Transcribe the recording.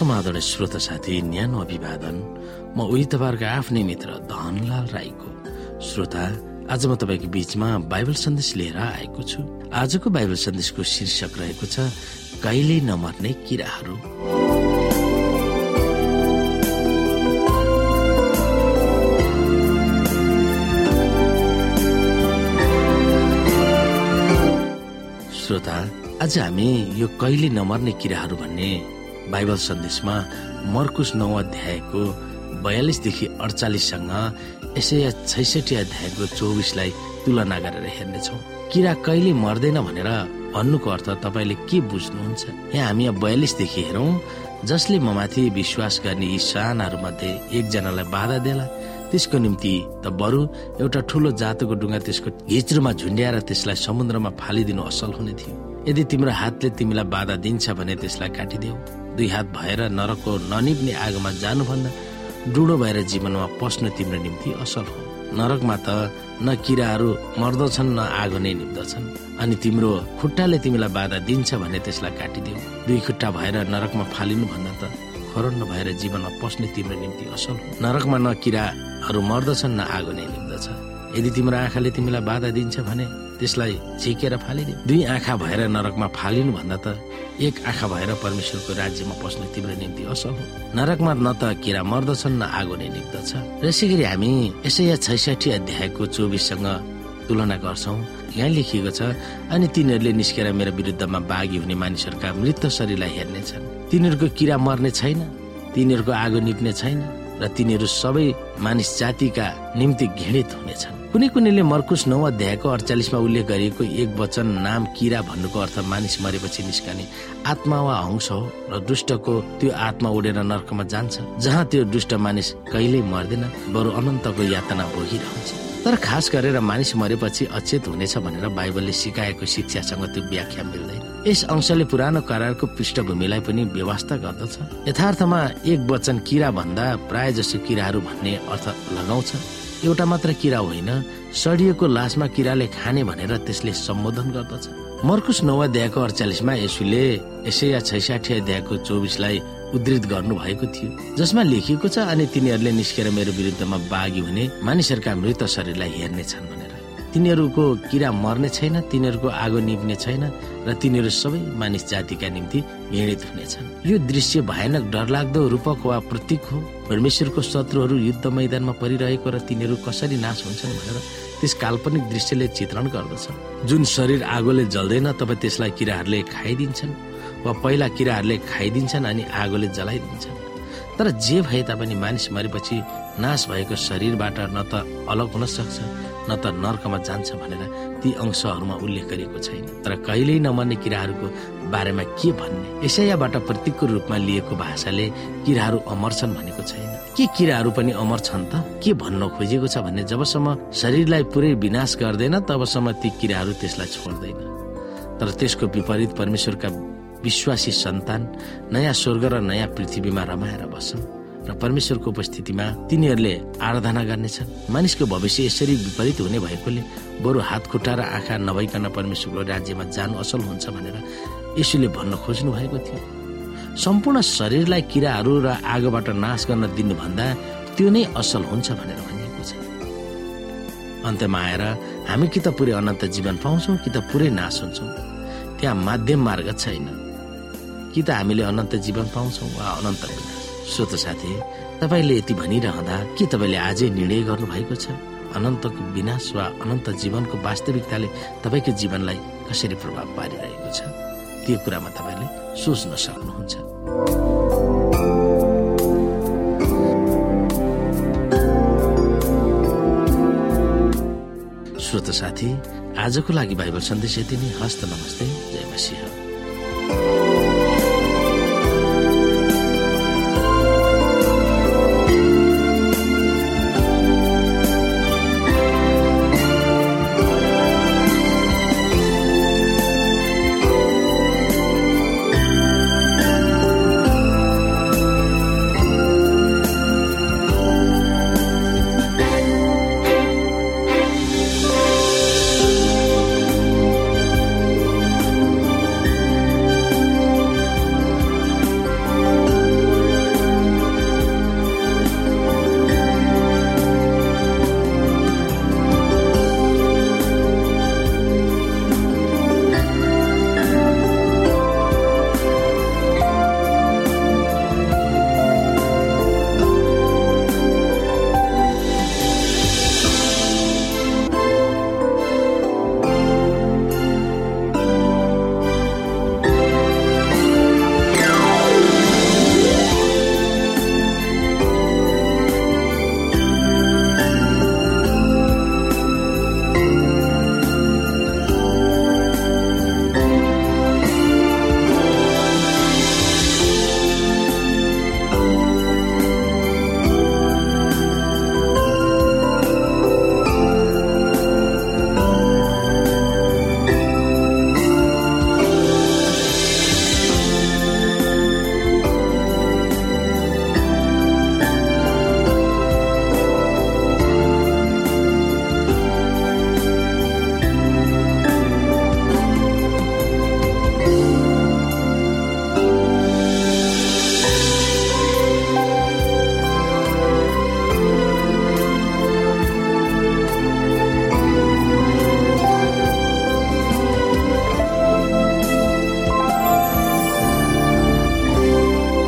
समाधान श्रोता साथी न्यानो अभिवादन। म उही तपाईँहरूको आफ्नै मित्र धनलाल राईको। श्रोता आज म तपाईँको बीचमा बाइबल सन्देश लिएर आएको छु। आजको बाइबल सन्देशको शीर्षक रहेको छ कहिले नमर्ने किराहरू श्रोता आज हामी यो कहिले नमर्ने किराहरू भन्ने बाइबल सन्देशमा मर्कुस नौ अध्यायको बयालिसदेखि अडचालिससँग यसै छैसठी अध्यायको चौबिसलाई तुलना गरेर हेर्नेछौ। किरा कहिले मर्दैन भनेर भन्नुको अर्थ तपाईँले के बुझ्नुहुन्छ? यहाँ हामी यहाँ बयालिसदेखि हेरौँ जसले ममाथि विश्वास गर्ने यी सानाहरू मध्ये एकजनालाई बाधा देला। त्यसको निम्ति त बरु एउटा ठुलो जातको डुङ्गा त्यसको हिच्रोमा झुन्ड्याएर त्यसलाई समुद्रमा फालिदिनु असल हुने थियो। यदि तिम्रो हातले तिमीलाई बाधा दिन्छ भने त्यसलाई काटिदेऊ। दुई हात भएर नरकको ननिप्ने आगोमा जानुभन्दा डुडो भएर जीवनमा पस्नु तिम्रो निम्ति असल हो। नरकमा त न किराहरू मर्दछन् न आगो नै निप्दछन्। अनि तिम्रो खुट्टाले तिमीलाई बाधा दिन्छ भने त्यसलाई काटिदेऊ। दुई खुट्टा भएर नरकमा फालिनु भन्दा त खरण्ड भएर जीवनमा पस्ने तिम्रो निम्ति असल हो। नरकमा न किराहरू मर्दछन् न आगो नै निप्दछ यदि तिम्रो आँखाले तिमीलाई बाधा दिन्छ भने त्यसलाई झिकेर फालिदियो दुई आँखा भएर नरकमा फालिनु भन्दा त एक आँखा भएर परमेश्वरको राज्यमा पस्ने तिम्रो निम्ति असल हो। नरकमा न त किरा मर्दछन् न आगो नै निप्दछ र यसै गरी हामी यसै छैसठी अध्यायको चौबिससँग तुलना गर्छौँ। यहाँ लेखिएको छ अनि तिनीहरूले निस्केर मेरो विरुद्धमा बाघी हुने मानिसहरूका मृत शरीरलाई हेर्नेछन् तिनीहरूको किरा मर्ने छैन तिनीहरूको आगो निप्ने छैन र तिनीहरू सबै मानिस जातिका निम्ति घृणित हुनेछन् कुनै कुनैले मर्कुस नौ अध्यायको अडचालिसमा उल्लेख गरिएको एक वचन नाम किरा भन्नुको अर्थ मानिस मरेपछि निस्कने आत्मा वा अंश हो र दुष्टको त्यो आत्मा उडेर नर्कमा जान्छ जहाँ त्यो दुष्ट मानिस कहिल्यै मर्दैन बरु अनन्तको यातना भोगिरहन्छ। तर खास गरेर मानिस मरेपछि अचेत हुनेछ भनेर बाइबलले सिकाएको शिक्षासँग त्यो व्याख्या मिल्दैन। यस अंशले पुरानो करारको पृष्ठभूमिलाई पनि व्यवस्था गर्दछ। यथार्थमा एक वचन किरा भन्दा प्राय जसो किराहरू भन्ने अर्थ लगाउँछ। एउटा मात्र किरा होइन सडिएको लासमा किराले खाने भनेर त्यसले सम्बोधन गर्दछ। मर्कुस नौ अध्यायको अडचालिसमा यसुले यसै छैसाठी अध्यायको चौबिसलाई उद्धृत गर्नु भएको थियो। जसमा लेखिएको छ अनि तिनीहरूले निस्केर मेरो विरुद्धमा बाघी हुने मानिसहरूका मृत शरीरलाई हेर्नेछन् भनेर। तिनीहरूको किरा मर्ने छैन तिनीहरूको आगो निप्ने छैन र तिनीहरू सबै मानिस जातिका निम्ति घृणित हुनेछन् यो दृश्य भयानक डरलाग्दो रूपक वा प्रतीक हो। परमेश्वरको शत्रुहरू युद्ध मैदानमा परिरहेको र तिनीहरू कसरी नाश हुन्छन् भनेर त्यस काल्पनिक दृश्यले चित्रण गर्दछ। जुन शरीर आगोले जल्दैन तब त्यसलाई किराहरूले खाइदिन्छन्। वा पहिला किराहरूले खाइदिन्छन् अनि आगोले जलाइदिन्छन्। तर जे भए तापनि मानिस मरेपछि नाश भएको शरीरबाट न त अलग हुन सक्छ न त नर्कमा जान्छ भनेर ती अंशहरूमा उल्लेख गरिएको छैन। तर कहिल्यै नमर्ने किराहरूको बारेमा के भन्ने? यसैयाबाट प्रतीकको रूपमा लिएको भाषाले किराहरू अमर छन् भनेको छैन। के किराहरू पनि अमर छन् त? के भन्न खोजेको छ भने जबसम्म शरीरलाई पुरै विनाश गर्दैन तबसम्म ती किराहरू त्यसलाई छोड्दैन। तर त्यसको विपरीत परमेश्वरका विश्वासी सन्तान नयाँ स्वर्ग र नयाँ पृथ्वीमा रमाएर बस्छन् र परमेश्वरको उपस्थितिमा तिनीहरूले आराधना गर्नेछन्। मानिसको भविष्य यसरी विपरीत हुने भएकोले बरु हात खुट्टा र आँखा नभइकन परमेश्वरको राज्यमा जानु असल हुन्छ भनेर यसुले भन्न खोज्नु भएको थियो। सम्पूर्ण शरीरलाई किराहरू र आगोबाट नाश गर्न दिनुभन्दा त्यो नै असल हुन्छ भनेर भनिएको छ। अन्त्यमा आएर हामी कि त पुरै अनन्त जीवन पाउँछौँ कि त पुरै नाश हुन्छौँ। त्यहाँ माध्यम मार्ग छैन। कि त हामीले अनन्त जीवन पाउँछौँ वा अनन्त श्रोत साथी तपाईँले यति भनिरहँदा के तपाईँले आजै निर्णय गर्नु भएको छ? अनन्तको विनाश वा अनन्त जीवनको वास्तविकताले तपाईँको जीवनलाई कसरी प्रभाव पारिरहेको छ? त्यो कुरामा तपाईँले सोच्न सक्नुहुन्छ। श्रोत साथी आजको लागि बाइबल सन्देश यति नै। हस्त नमस्ते। जय मसिंह।